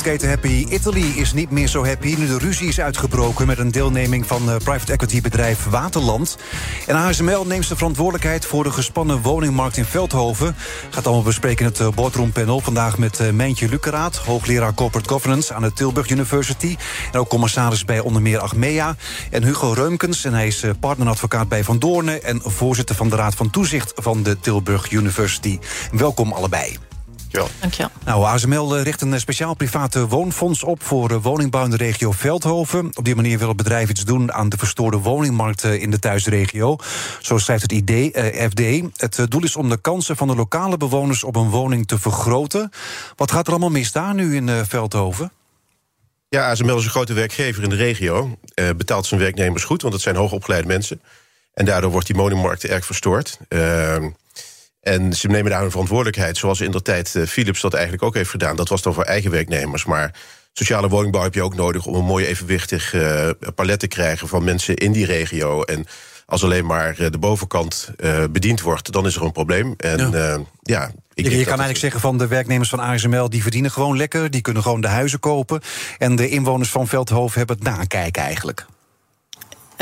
Keten Happy Italy is niet meer zo happy nu de ruzie is uitgebroken met een deelneming van uh, private equity bedrijf Waterland. En ASML neemt de verantwoordelijkheid voor de gespannen woningmarkt in Veldhoven. Gaat allemaal bespreken in het uh, boardroom panel. Vandaag met uh, Mijntje Lukeraat, hoogleraar corporate governance aan de Tilburg University. En ook commissaris bij onder meer Achmea. En Hugo Reumkens, en hij is partneradvocaat bij Van Doornen en voorzitter van de Raad van Toezicht van de Tilburg University. Welkom allebei. Dankjewel. Nou, ASML richt een speciaal private woonfonds op voor woningbouw in de regio Veldhoven. Op die manier wil het bedrijf iets doen aan de verstoorde woningmarkt in de thuisregio. Zo schrijft het idee, eh, FD. Het doel is om de kansen van de lokale bewoners op een woning te vergroten. Wat gaat er allemaal mis daar nu in uh, Veldhoven? Ja, ASML is een grote werkgever in de regio. Uh, betaalt zijn werknemers goed, want het zijn hoogopgeleide mensen. En daardoor wordt die woningmarkt erg verstoord. En ze nemen daar hun verantwoordelijkheid, zoals in de tijd uh, Philips dat eigenlijk ook heeft gedaan. Dat was dan voor eigen werknemers. Maar sociale woningbouw heb je ook nodig om een mooi evenwichtig uh, palet te krijgen van mensen in die regio. En als alleen maar de bovenkant uh, bediend wordt, dan is er een probleem. En ja, ja ik je, je kan eigenlijk zeggen van de werknemers van ASML... die verdienen gewoon lekker, die kunnen gewoon de huizen kopen... en de inwoners van Veldhoven hebben het nakijken eigenlijk.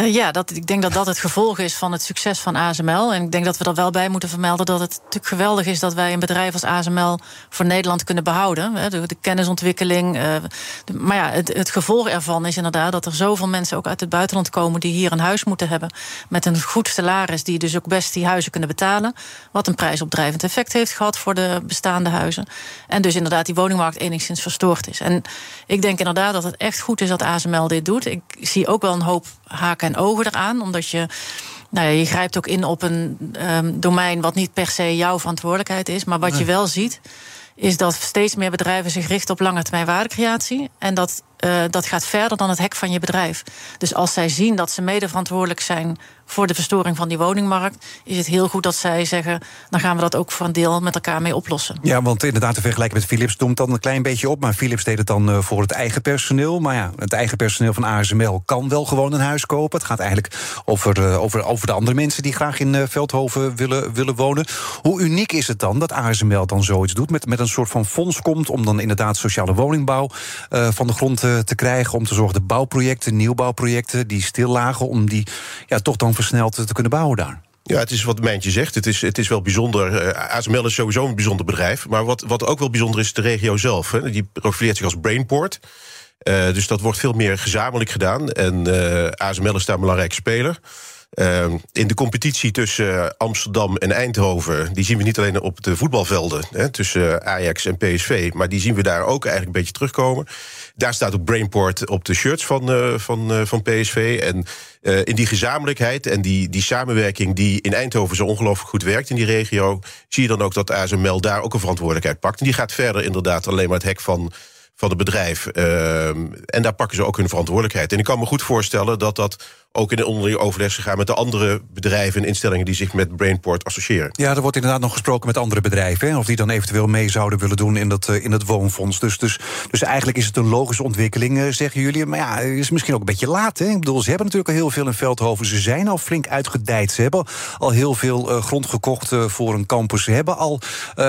Uh, ja, dat, ik denk dat dat het gevolg is van het succes van ASML. En ik denk dat we er wel bij moeten vermelden dat het natuurlijk geweldig is dat wij een bedrijf als ASML voor Nederland kunnen behouden. De, de, kennisontwikkeling. De, maar ja, het, het, gevolg ervan is inderdaad dat er zoveel mensen ook uit het buitenland komen die hier een huis moeten hebben. Met een goed salaris, die dus ook best die huizen kunnen betalen. Wat een prijsopdrijvend effect heeft gehad voor de bestaande huizen. En dus inderdaad die woningmarkt enigszins verstoord is. En ik denk inderdaad dat het echt goed is dat ASML dit doet. Ik zie ook wel een hoop haken en ogen eraan. Omdat je. Nou ja, je grijpt ook in op een um, domein wat niet per se jouw verantwoordelijkheid is. Maar wat je wel ziet, is dat steeds meer bedrijven zich richten op lange termijn waardecreatie. En dat, uh, dat gaat verder dan het hek van je bedrijf. Dus als zij zien dat ze mede verantwoordelijk zijn voor de verstoring van die woningmarkt, is het heel goed dat zij zeggen: dan gaan we dat ook voor een deel met elkaar mee oplossen. Ja, want inderdaad, te vergelijken met Philips doemt dan een klein beetje op. Maar Philips deed het dan uh, voor het eigen personeel. Maar ja, het eigen personeel van ASML kan wel gewoon een huis kopen. Het gaat eigenlijk over, uh, over, over de andere mensen die graag in Veldhoven willen, willen wonen. Hoe uniek is het dan dat ASML dan zoiets doet? Met, met een soort van fonds komt om dan inderdaad sociale woningbouw van de grond te krijgen. Om te zorgen dat bouwprojecten, nieuwbouwprojecten die stil lagen, om die ja, toch dan versneld te kunnen bouwen daar. Ja, het is wat Mijntje zegt. Het is, het is wel bijzonder. Uh, ASML is sowieso een bijzonder bedrijf. Maar wat, wat ook wel bijzonder is, de regio zelf. Hè. Die profileert zich als Brainport. Uh, dus dat wordt veel meer gezamenlijk gedaan. En uh, ASML is daar een belangrijke speler. Uh, in de competitie tussen Amsterdam en Eindhoven... die zien we niet alleen op de voetbalvelden... Hè, tussen Ajax en PSV... maar die zien we daar ook eigenlijk een beetje terugkomen. Daar staat ook Brainport op de shirts van, uh, van, uh, van PSV. En uh, in die gezamenlijkheid en die, die samenwerking... die in Eindhoven zo ongelooflijk goed werkt in die regio... zie je dan ook dat ASML daar ook een verantwoordelijkheid pakt. En die gaat verder inderdaad alleen maar het hek van van het bedrijf. Uh, en daar pakken ze ook hun verantwoordelijkheid. En ik kan me goed voorstellen dat dat ook in een onderling overleg gaan met de andere bedrijven en instellingen die zich met Brainport associëren. Ja, er wordt inderdaad nog gesproken met andere bedrijven. Hè, of die dan eventueel mee zouden willen doen in dat, uh, in het woonfonds. Dus, dus, dus eigenlijk is het een logische ontwikkeling, uh, zeggen jullie. Maar ja, het is misschien ook een beetje laat. Hè? Ik bedoel, ze hebben natuurlijk al heel veel in Veldhoven. Ze zijn al flink uitgedijd. Ze hebben al heel veel uh, grond gekocht voor een campus. Ze hebben al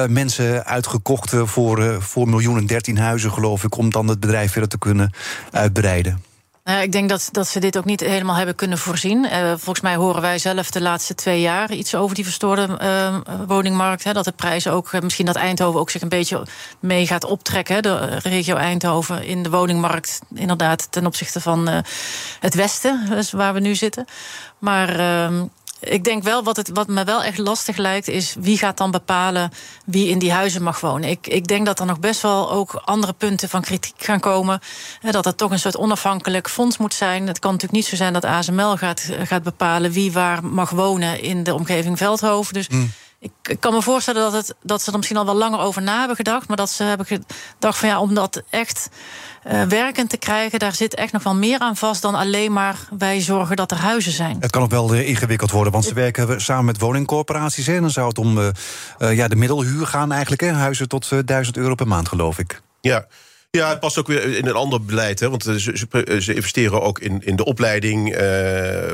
mensen uitgekocht voor, voor miljoenen dertien huizen, geloof ik, om dan het bedrijf verder te kunnen uitbreiden. Nou, ik denk dat, dat ze dit ook niet helemaal hebben kunnen voorzien. Uh, volgens mij horen wij zelf de laatste twee jaar iets over die verstoorde uh, woningmarkt. Hè, dat de prijzen ook, misschien dat Eindhoven ook zich een beetje mee gaat optrekken. De regio Eindhoven in de woningmarkt, inderdaad, ten opzichte van het Westen, dus waar we nu zitten. Maar ehm, ik denk wel, wat, het, wat me wel echt lastig lijkt, is wie gaat dan bepalen wie in die huizen mag wonen. Ik, ik denk dat er nog best wel ook andere punten van kritiek gaan komen. Dat het toch een soort onafhankelijk fonds moet zijn. Het kan natuurlijk niet zo zijn dat ASML gaat, gaat bepalen wie waar mag wonen in de omgeving Veldhoven. Dus. Mm. Ik, ik, kan me voorstellen dat, het, dat ze er misschien al wel langer over na hebben gedacht. Maar dat ze hebben gedacht van ja, om dat echt uh, werkend te krijgen, daar zit echt nog wel meer aan vast dan alleen maar wij zorgen dat er huizen zijn. Het kan ook wel uh, ingewikkeld worden, want ze werken samen met woningcorporaties. Hè, en dan zou het om uh, ja, de middelhuur gaan eigenlijk. Hè, huizen tot 1000 euro per maand, geloof ik. Ja. Ja, het past ook weer in een ander beleid. Hè? Want ze, ze investeren ook in, in de opleiding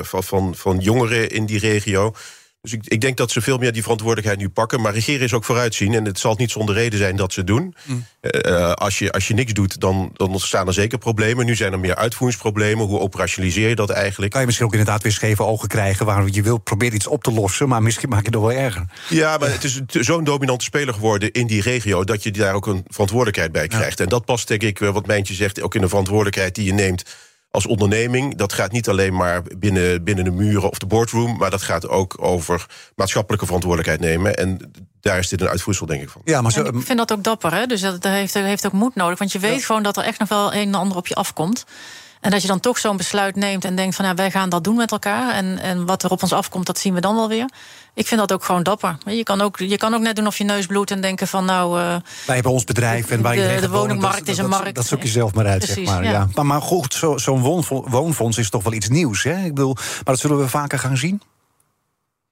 van, van, van jongeren in die regio. Dus ik, ik, denk dat ze veel meer die verantwoordelijkheid nu pakken. Maar regeren is ook vooruitzien. En het zal niet zonder reden zijn dat ze het doen. Mm. Uh, als, je, als je niks doet, dan, dan ontstaan er zeker problemen. Nu zijn er meer uitvoeringsproblemen. Hoe operationaliseer je dat eigenlijk? Kan je misschien ook inderdaad weer scheve ogen krijgen... waar je wil proberen iets op te lossen, maar misschien maak je het wel erger. Ja, maar het is zo'n dominante speler geworden in die regio... dat je daar ook een verantwoordelijkheid bij krijgt. En dat past, denk ik, wat Mijntje zegt... ook in de verantwoordelijkheid die je neemt als onderneming. Dat gaat niet alleen maar binnen, binnen de muren of de boardroom... maar dat gaat ook over maatschappelijke verantwoordelijkheid nemen. En daar is dit een uitvoersel, denk ik, van. Ja, maar zo, ik vind dat ook dapper, hè? dus dat, heeft, heeft ook moed nodig. Want je weet gewoon dat er echt nog wel een en ander op je afkomt. En dat je dan toch zo'n besluit neemt en denkt van... Nou, wij gaan dat doen met elkaar. En, en wat er op ons afkomt, dat zien we dan wel weer. Ik vind dat ook gewoon dapper. Je kan ook, je kan ook net doen of je neus bloedt en denken van nou... Uh, Wij hebben ons bedrijf en waar de, de woningmarkt is een markt. Dat, zoek je zelf maar uit, zeg maar. Ja. Maar, maar goed, zo'n zo woonfonds is toch wel iets nieuws, hè? Ik bedoel, maar dat zullen we vaker gaan zien?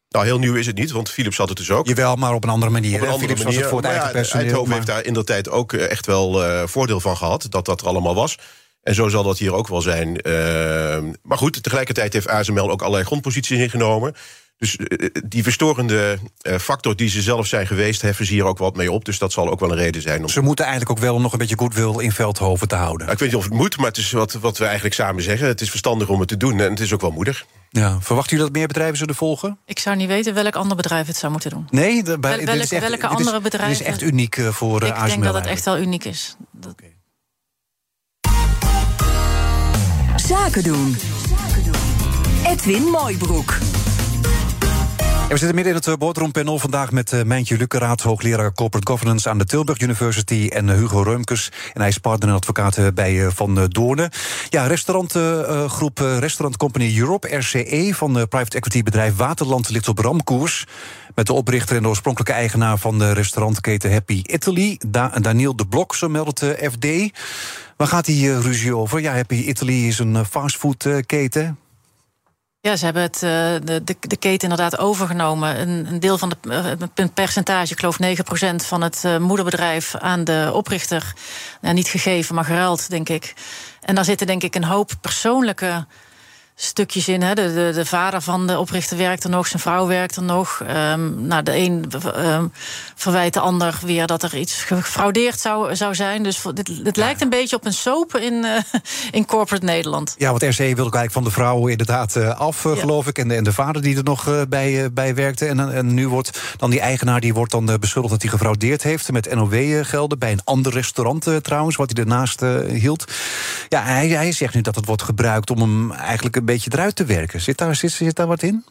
Nou, heel nieuw is het niet, want Philips had het dus ook. Jawel, maar op een andere manier. Op een andere manier. Was voor het eigen personeel. Eindhoven heeft daar in de tijd ook eh, echt wel uh, voordeel van gehad... dat dat er allemaal was. En zo zal dat hier ook wel zijn. Uh, maar goed, tegelijkertijd heeft ASML ook allerlei grondposities ingenomen. Dus uh, die verstorende uh, factor die ze zelf zijn geweest, heffen ze hier ook wat mee op. Dus dat zal ook wel een reden zijn. Om... Ze moeten eigenlijk ook wel nog een beetje goodwill in Veldhoven te houden. Nou, ik weet niet of het moet, maar het is wat, wat we eigenlijk samen zeggen. Het is verstandig om het te doen en het is ook wel moedig. Ja. Verwacht u dat meer bedrijven zullen volgen? Ik zou niet weten welk ander bedrijf het zou moeten doen. Nee, de, bij, Wel, welke, is echt, welke andere bedrijven? Dit is echt uniek voor ASML. Ik denk dat het echt wel uniek is. Dat... Okay. Zaken doen. Edwin Mooibroek. We zitten midden in het boardroompanel vandaag met uh, Mijntje Lukkeraat, hoogleraar Corporate Governance aan de Tilburg University, en uh, Hugo Reumkes. En hij is partner en advocaat bij Van Doornen. Ja, restaurantgroep Restaurant Company Europe, RCE, van private equity bedrijf Waterland ligt op ramkoers. Met de oprichter en de oorspronkelijke eigenaar van de restaurantketen Happy Italy, da Daniel de Blok, zo meldt de FD. Waar gaat uh, ruzie over? Ja, Happy Italy is een fastfoodketen. Ja, ze hebben het, de, de, de, keten inderdaad overgenomen. Een, een deel van de een percentage, ik geloof 9% van het moederbedrijf aan de oprichter. Nou, niet gegeven, maar geruild, denk ik. En daar zitten denk ik een hoop persoonlijke stukjes in. Hè. De, de, de, vader van de oprichter werkt er nog, zijn vrouw werkt er nog. Um, nou, de een um, verwijt de ander weer dat er iets gefraudeerd zou, zou zijn. Dus dit, het lijkt een beetje op een soap in, uh, in corporate Nederland. Ja, want RC wilde eigenlijk van de vrouw inderdaad uh, af, uh, geloof ik. En de, en de vader die er nog bij, bij werkte. En, en nu wordt dan die eigenaar die wordt dan beschuldigd dat hij gefraudeerd heeft met NOW-gelden. Bij een ander restaurant trouwens, wat hij ernaast hield. Ja, hij, hij zegt nu dat het wordt gebruikt om hem eigenlijk een beetje eruit te werken. Zit daar, zit, zit daar wat in?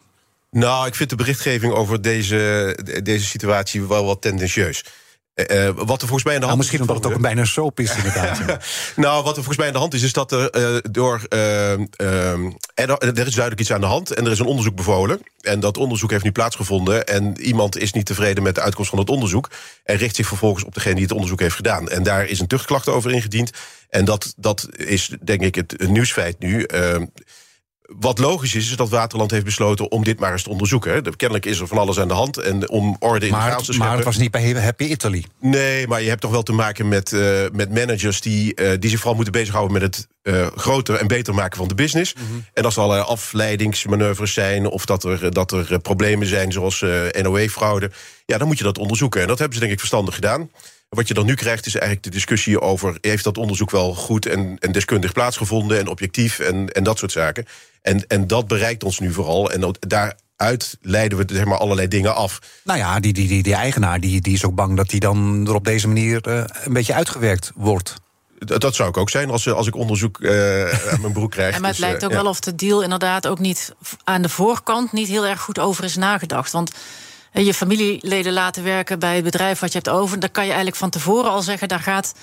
Nou, ik vind de berichtgeving over deze, deze situatie wel wat tendentieus. Uh, wat er volgens mij aan de nou, hand misschien is. Misschien omdat het ook bijna een soap is, inderdaad. nou, wat er volgens mij aan de hand is, is dat er uh, door. Uh, er, er, is duidelijk iets aan de hand en er is een onderzoek bevolen. En dat onderzoek heeft nu plaatsgevonden. En iemand is niet tevreden met de uitkomst van het onderzoek. En richt zich vervolgens op degene die het onderzoek heeft gedaan. En daar is een tuchtklacht over ingediend. En dat, dat is, denk ik, het, het nieuwsfeit nu. Wat logisch is, is dat Waterland heeft besloten om dit maar eens te onderzoeken. Kennelijk is er van alles aan de hand. En om orde in maar, de chaos te scheppen... Maar het was niet bij Happy Italy. Nee, maar je hebt toch wel te maken met, uh, met managers... Die, uh, die zich vooral moeten bezighouden met het uh, groter en beter maken van de business. Mm -hmm. En als er allerlei afleidingsmanoeuvres zijn... of dat er, dat er problemen zijn zoals NOE-fraude... ja, dan moet je dat onderzoeken. En dat hebben ze denk ik verstandig gedaan. Wat je dan nu krijgt is eigenlijk de discussie over... heeft dat onderzoek wel goed en, en deskundig plaatsgevonden... en objectief en, en dat soort zaken. En, en dat bereikt ons nu vooral. En daaruit leiden we zeg maar, allerlei dingen af. Nou ja, die, die, die, die eigenaar die, die is ook bang dat hij dan er op deze manier uh, een beetje uitgewerkt wordt. Dat, dat zou ik ook zijn als, als ik onderzoek uh, aan mijn broek krijg. Maar het dus, lijkt ook uh, wel of de deal inderdaad ook niet aan de voorkant niet heel erg goed over is nagedacht. Want je familieleden laten werken bij het bedrijf wat je hebt over, dan kan je eigenlijk van tevoren al zeggen, daar gaat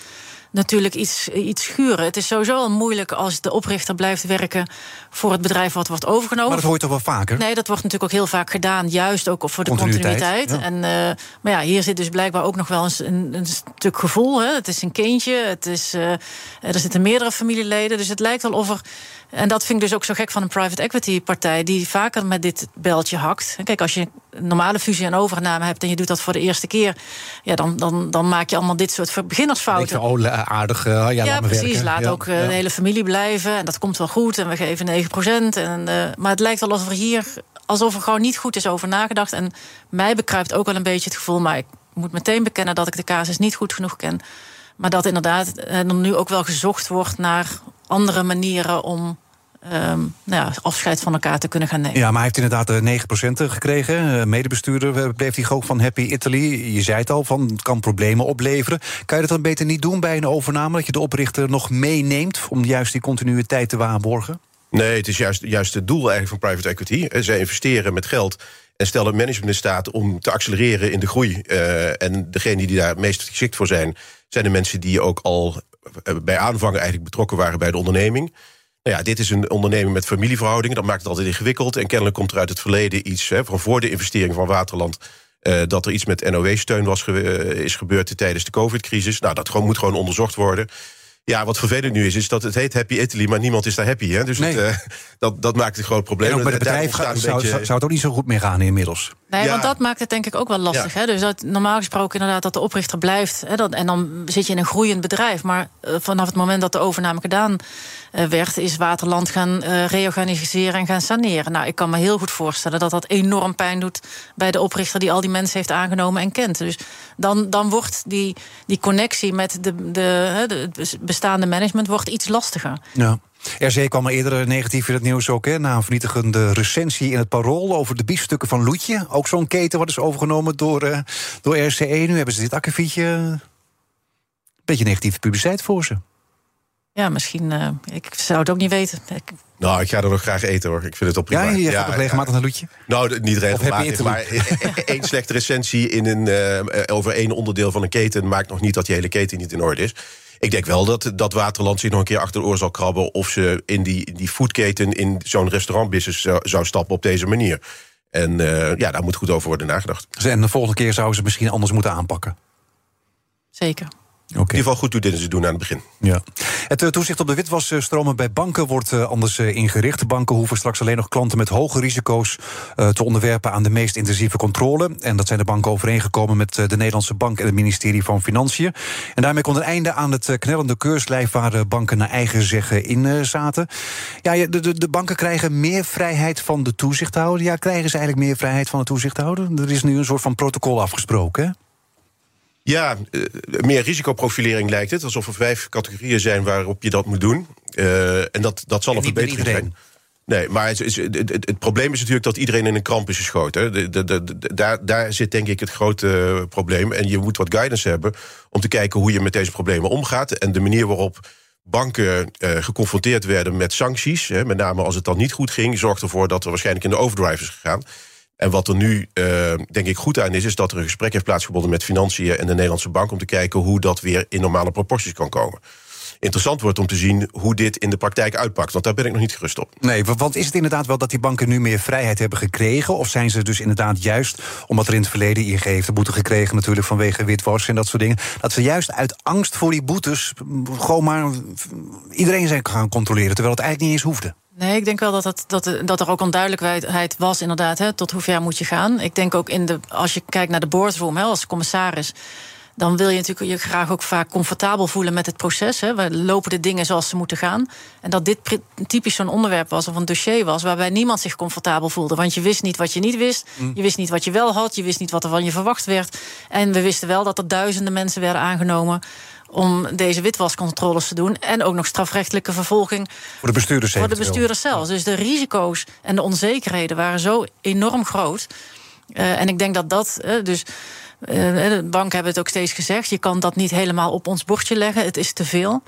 natuurlijk iets, iets schuren. Het is sowieso al moeilijk als de oprichter blijft werken voor het bedrijf wat wordt overgenomen. Maar dat hoort toch wel vaker? Nee, dat wordt natuurlijk ook heel vaak gedaan, juist ook voor de continuïteit. En, uh, maar ja, hier zit dus blijkbaar ook nog wel een, een, een stuk gevoel. Hè. Het is een kindje, het is, uh, er zitten meerdere familieleden. Dus het lijkt wel of er. En dat vind ik dus ook zo gek van een private equity partij, die vaker met dit beltje hakt. Kijk, als je een normale fusie en overname hebt en je doet dat voor de eerste keer, ja, dan, dan, dan maak je allemaal dit soort beginnersfouten. oh, aardig. ja, ja, laat precies. werken. Laat Ja, ook ja. de hele familie blijven. En dat komt wel goed. En we geven 9 procent. En, eh, maar het lijkt wel alsof er hier alsof er gewoon niet goed is over nagedacht. En mij bekruipt ook wel een beetje het gevoel, maar ik moet meteen bekennen dat ik de casus niet goed genoeg ken. Maar dat inderdaad er nu ook wel gezocht wordt naar andere manieren om ehm, nou ja, afscheid van elkaar te kunnen gaan nemen. Ja, maar hij heeft inderdaad de 9% gekregen. Eh, Medebestuurder eh, bleef hij ook van Happy Italy. Je zei het al, van, het kan problemen opleveren. Kan je dat dan beter niet doen bij een overname? Dat je de oprichter nog meeneemt om juist die continuïteit te waarborgen? Nee, het is juist, juist het doel eigenlijk van private equity. Eh, Zij investeren met geld en stellen management in staat om te accelereren in de groei. Eh, en degene die daar het meest geschikt voor zijn, zijn de mensen die ook al bij aanvang eigenlijk betrokken waren bij de onderneming. Nou ja, dit is een onderneming met familieverhoudingen. Dat maakt het altijd ingewikkeld. En kennelijk komt er uit het verleden iets hè, van voor de investering van Waterland. eh, dat er iets met NOW-steun was ge- eh, is gebeurd tijdens de COVID-crisis. Nou, dat gewoon, moet gewoon onderzocht worden. Ja, wat vervelend nu is, is dat het heet Happy Italy, maar niemand is daar happy. Hè? Dus Nee. het, eh, dat, dat maakt een groot probleem. En ook bij het bedrijf gaat, een zou, beetje- zou, zou het ook niet zo goed mee gaan inmiddels. Nee, Ja. want dat maakt het denk ik ook wel lastig. Ja. Hè? Dus dat, normaal gesproken inderdaad dat de oprichter blijft. Hè, dat, en dan zit je in een groeiend bedrijf. Maar eh, vanaf het moment dat de overname gedaan eh, werd... is Waterland gaan eh, reorganiseren en gaan saneren. Nou, ik kan me heel goed voorstellen dat dat enorm pijn doet... bij de oprichter die al die mensen heeft aangenomen en kent. Dus dan, dan wordt die, die connectie met de, de, het bestaande management wordt iets lastiger. Ja. RC kwam er eerder negatief in het nieuws ook, hè, na een vernietigende recensie in het Parool over de biefstukken van Loetje. Ook zo'n keten wat is overgenomen door, eh, door RCE. Nu hebben ze dit akkefietje. Een beetje negatieve publiciteit voor ze. Ja, misschien... eh, ik zou het ook niet weten. Ik, Nou, ik ga er nog graag eten hoor. Ik vind het op prima. Ja, je gaat toch regelmatig naar Loetje? Nou, niet regelmatig, maar één slechte recensie in een, eh, over één onderdeel van een keten maakt nog niet dat die hele keten niet in orde is. Ik denk wel dat, dat Waterland zich nog een keer achter de oor zal krabben of ze in die, in die foodketen in zo'n restaurantbusiness zou, zou stappen op deze manier. En eh, ja, daar moet goed over worden nagedacht. En de volgende keer zouden ze misschien anders moeten aanpakken. zeker. In ieder geval goed ze doen aan het begin. Ja. Het eh, toezicht op de witwasstromen bij banken wordt eh, anders eh, ingericht. Banken hoeven straks alleen nog klanten met hoge risico's te onderwerpen aan de meest intensieve controle. En dat zijn de banken overeengekomen met de Nederlandse Bank en het ministerie van Financiën. En daarmee komt een einde aan het knellende keurslijf waar banken naar eigen zeggen in zaten. Ja, de, de, de banken krijgen meer vrijheid van de toezichthouder. Ja, krijgen ze eigenlijk meer vrijheid van de toezichthouder? Er is nu een soort van protocol afgesproken. Hè? Ja, eh, meer risicoprofilering lijkt het. Alsof er vijf categorieën zijn waarop je dat moet doen. Eh, en dat, dat zal En een verbetering zijn. Nee, maar het, het, het, het probleem is natuurlijk dat iedereen in een kramp is geschoten. De, de, daar, daar zit denk ik het grote eh, probleem. En je moet wat guidance hebben om te kijken hoe je met deze problemen omgaat. En de manier waarop banken eh, geconfronteerd werden met sancties, hè, met name als het dan niet goed ging, zorgt ervoor dat er waarschijnlijk in de overdrive is gegaan. En wat er nu, eh, denk ik, goed aan is, is dat er een gesprek heeft plaatsgevonden met financiën en de Nederlandse bank om te kijken hoe dat weer in normale proporties kan komen. Interessant wordt om te zien hoe dit in de praktijk uitpakt, want daar ben ik nog niet gerust op. Nee, wa- want is het inderdaad wel dat die banken nu meer vrijheid hebben gekregen? Of zijn ze dus inderdaad juist, omdat er in het verleden ING heeft de boete gekregen, natuurlijk vanwege witwassen en dat soort dingen, dat ze juist uit angst voor die boetes gewoon maar iedereen zijn gaan controleren, terwijl het eigenlijk niet eens hoefde? Nee, ik denk wel dat, het, dat, dat er ook onduidelijkheid was, inderdaad. Hè, tot hoe ver moet je gaan? Ik denk ook in de, als je kijkt naar de boardroom hè, als commissaris. Dan wil je natuurlijk je graag ook vaak comfortabel voelen met het proces. Hè. We lopen de dingen zoals ze moeten gaan. En dat dit typisch zo'n onderwerp was of een dossier was waarbij niemand zich comfortabel voelde. Want je wist niet wat je niet wist. Je wist niet wat je wel had. Je wist niet wat er van je verwacht werd. En we wisten wel dat er duizenden mensen werden aangenomen om deze witwascontroles te doen. En ook nog strafrechtelijke vervolging Voor de bestuurders voor de bestuurders zelf. Dus de risico's en de onzekerheden waren zo enorm groot. Eh, en ik denk dat dat. eh, dus eh, de banken hebben het ook steeds gezegd. Je kan dat niet helemaal op ons bordje leggen. Het is te veel.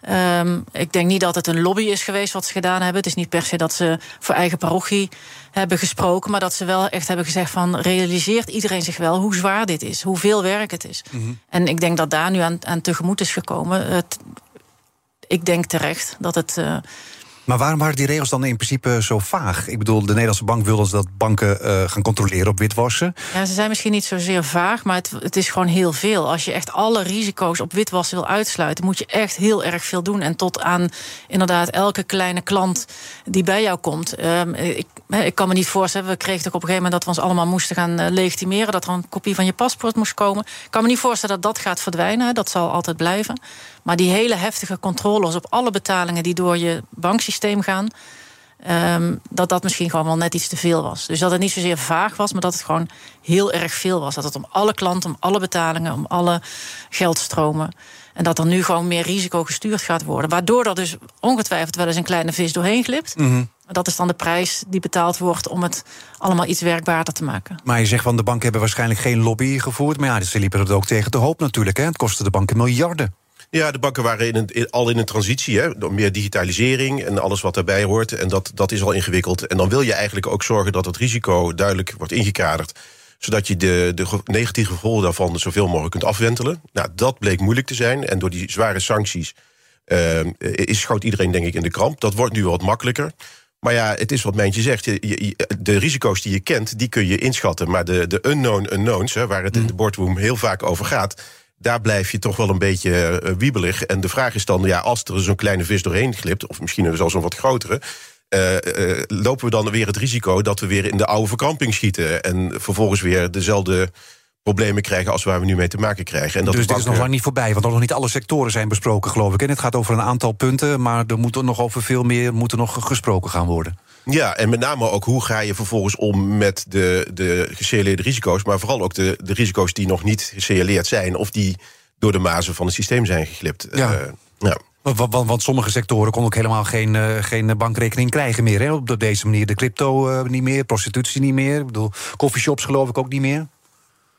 Ehm, ik denk niet dat het een lobby is geweest wat ze gedaan hebben. Het is niet per se dat ze voor eigen parochie hebben gesproken, maar dat ze wel echt hebben gezegd van realiseert iedereen zich wel hoe zwaar dit is, hoeveel werk het is. En ik denk dat daar nu aan, aan tegemoet is gekomen. Het, ik denk terecht dat het. Maar waarom waren die regels dan in principe zo vaag? Ik bedoel, de Nederlandse bank wil dus dat banken eh, gaan controleren op witwassen. Ja, ze zijn misschien niet zozeer vaag, maar het, het is gewoon heel veel. Als je echt alle risico's op witwassen wil uitsluiten, moet je echt heel erg veel doen. En tot aan inderdaad elke kleine klant die bij jou komt. Ehm, ik, ik kan me niet voorstellen, we kregen toch op een gegeven moment dat we ons allemaal moesten gaan eh, legitimeren, dat er een kopie van je paspoort moest komen. Ik kan me niet voorstellen dat dat gaat verdwijnen. Dat zal altijd blijven. Maar die hele heftige controles op alle betalingen die door je banksysteem gaan. Ehm, dat dat misschien gewoon wel net iets te veel was. Dus dat het niet zozeer vaag was, maar dat het gewoon heel erg veel was. Dat het om alle klanten, om alle betalingen, om alle geldstromen. En dat er nu gewoon meer risico gestuurd gaat worden. Waardoor er dus ongetwijfeld wel eens een kleine vis doorheen glipt. Mhm. Dat is dan de prijs die betaald wordt om het allemaal iets werkbaarder te maken. Maar je zegt van de banken hebben waarschijnlijk geen lobby gevoerd. Maar ja, ze liepen er ook tegen de hoop natuurlijk. Hè. Het kostte de banken miljarden. Ja, de banken waren in al in een transitie. Hè, meer digitalisering en alles wat daarbij hoort. En dat, dat is al ingewikkeld. En dan wil je eigenlijk ook zorgen dat het risico duidelijk wordt ingekaderd. Zodat je de, de negatieve gevolgen daarvan zoveel mogelijk kunt afwentelen. Nou, dat bleek moeilijk te zijn. En door die zware sancties eh, is, schoot iedereen denk ik in de kramp. Dat wordt nu wat makkelijker. Maar ja, het is wat Mijntje zegt. Je- de risico's die je kent, die kun je inschatten. Maar de, de unknown unknowns, hè, waar het in de boardroom heel vaak over gaat... daar blijf je toch wel een beetje eh, wiebelig. En de vraag is dan, ja, als er zo'n kleine vis doorheen glipt... of misschien zelfs een wat grotere... eh, eh, lopen we dan weer het risico dat we weer in de oude verkramping schieten... en vervolgens weer dezelfde problemen krijgen als waar we nu mee te maken krijgen. En dat dus dit is nog lang niet voorbij, want nog niet alle sectoren zijn besproken, geloof ik. En het gaat over een aantal punten, maar er moet er nog over veel meer moet er nog gesproken gaan worden. Ja, en met name ook hoe ga je vervolgens om met de, de gesignaleerde risico's, maar vooral ook de, de risico's die nog niet gesignaleerd zijn of die door de mazen van het systeem zijn geglipt. Ja. Eh, ja. Want, want, want sommige sectoren konden ook helemaal geen, eh, geen bankrekening krijgen meer. Hè? Op deze manier. De crypto eh, niet meer, prostitutie niet meer. Ik bedoel, coffeeshops geloof ik ook niet meer.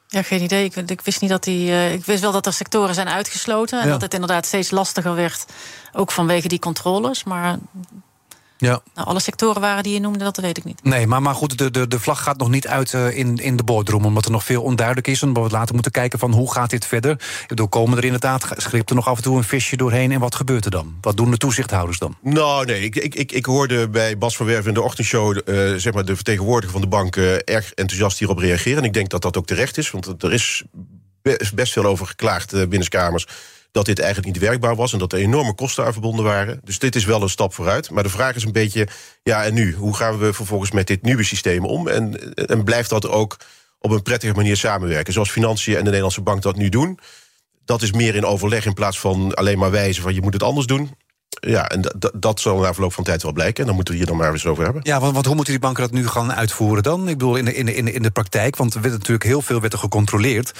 Ja, geen idee. Ik, ik wist niet dat die. eh, ik wist wel dat er sectoren zijn uitgesloten. En Ja. dat het inderdaad steeds lastiger werd. Ook vanwege die controles. Maar Ja. nou, alle sectoren waren die je noemde, dat weet ik niet. Nee, maar, maar goed, de, de, de vlag gaat nog niet uit eh, in, in de boardroom... omdat er nog veel onduidelijk is. En omdat we later moeten kijken van hoe gaat dit verder. Ik bedoel, komen er inderdaad, schript er nog af en toe een visje doorheen... en wat gebeurt er dan? Wat doen de toezichthouders dan? Nou, nee, ik, ik, ik, ik hoorde bij Bas van Werven in de ochtendshow... eh, zeg maar de vertegenwoordiger van de bank eh, erg enthousiast hierop reageren. En ik denk dat dat ook terecht is, want er is be- best veel over geklaagd eh, binnenskamers... dat dit eigenlijk niet werkbaar was en dat er enorme kosten aan verbonden waren. Dus dit is wel een stap vooruit. Maar de vraag is een beetje, ja, en nu? Hoe gaan we vervolgens met dit nieuwe systeem om? En, en blijft dat ook op een prettige manier samenwerken? Zoals Financiën en de Nederlandse Bank dat nu doen. Dat is meer in overleg in plaats van alleen maar wijzen van je moet het anders doen. Ja, en dat- zal na verloop van tijd wel blijken. En dan moeten we hier dan maar eens over hebben. Ja, want, hoe moeten die banken dat nu gaan uitvoeren dan? Ik bedoel, in de, in de, in de, in de praktijk, want er werd natuurlijk heel veel werd er gecontroleerd...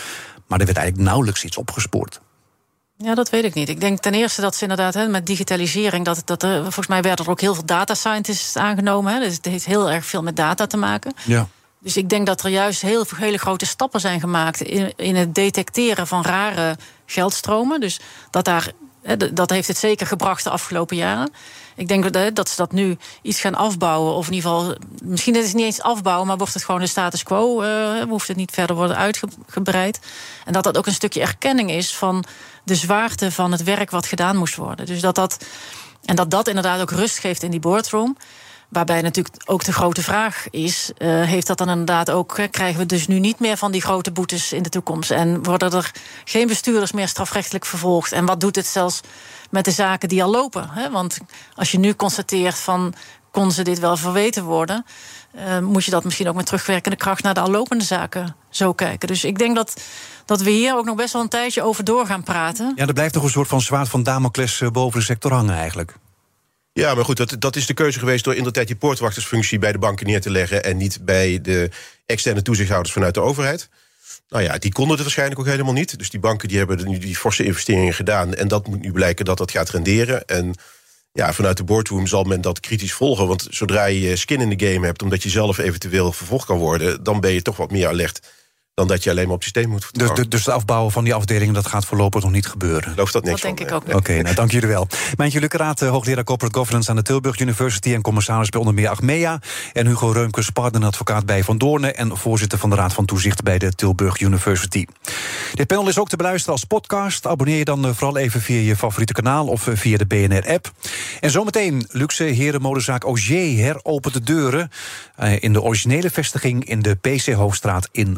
maar er werd eigenlijk nauwelijks iets opgespoord. Ja, dat weet ik niet. Ik denk ten eerste dat ze inderdaad hè, met digitalisering... Dat, dat er, volgens mij werden er ook heel veel data scientists aangenomen. Hè, dus het heeft heel erg veel met data te maken. Ja. Dus ik denk dat er juist heel veel hele grote stappen zijn gemaakt... in, in het detecteren van rare geldstromen. Dus dat, daar, hè, dat heeft het zeker gebracht de afgelopen jaren. Ik denk dat, ze dat nu iets gaan afbouwen. Of in ieder geval, misschien is het niet eens afbouwen... maar wordt het gewoon de status quo. eh, hoeft het niet verder worden uitgebreid. En dat dat ook een stukje erkenning is van de zwaarte van het werk... wat gedaan moest worden. Dus dat dat, en dat dat inderdaad ook rust geeft in die boardroom... Waarbij natuurlijk ook de grote vraag is: eh, heeft dat dan inderdaad ook, krijgen we dus nu niet meer van die grote boetes in de toekomst? En worden er geen bestuurders meer strafrechtelijk vervolgd? En wat doet het zelfs met de zaken die al lopen? Hè? Want als je nu constateert van kon ze dit wel verweten worden, eh, moet je dat misschien ook met terugwerkende kracht naar de al lopende zaken zo kijken. Dus ik denk dat, dat we hier ook nog best wel een tijdje over door gaan praten. Ja, er blijft nog een soort van zwaard van Damocles eh, boven de sector hangen eigenlijk. Ja, maar goed, dat, dat is de keuze geweest door inderdaad die poortwachtersfunctie bij de banken neer te leggen en niet bij de externe toezichthouders vanuit de overheid. Nou ja, die konden het waarschijnlijk ook helemaal niet. Dus die banken die hebben nu die forse investeringen gedaan. En dat moet nu blijken dat dat gaat renderen. En ja, vanuit de boardroom zal men dat kritisch volgen. Want zodra je skin in de game hebt, omdat je zelf eventueel vervolgd kan worden, dan ben je toch wat meer alert dan dat je alleen maar op het systeem moet Dus, vertrouwen. de, dus het afbouwen van die afdelingen, dat gaat voorlopig nog niet gebeuren. Ik geloof dat niks Dat denk van, ik ook. Oké, nou dank jullie wel. Mijntje Lukkeraat, eh, hoogleraar Corporate Governance aan de Tilburg University... en commissaris bij onder meer Achmea. En Hugo Reumkes, partneradvocaat bij Van Doornen... en voorzitter van de Raad van Toezicht bij de Tilburg University. Dit panel is ook te beluisteren als podcast. Abonneer je dan eh, vooral even via je favoriete kanaal of eh, via de BNR-app. En zometeen, luxe herenmodezaak Auger heropent de deuren... eh, in de originele vestiging in de PC Hoofdstraat in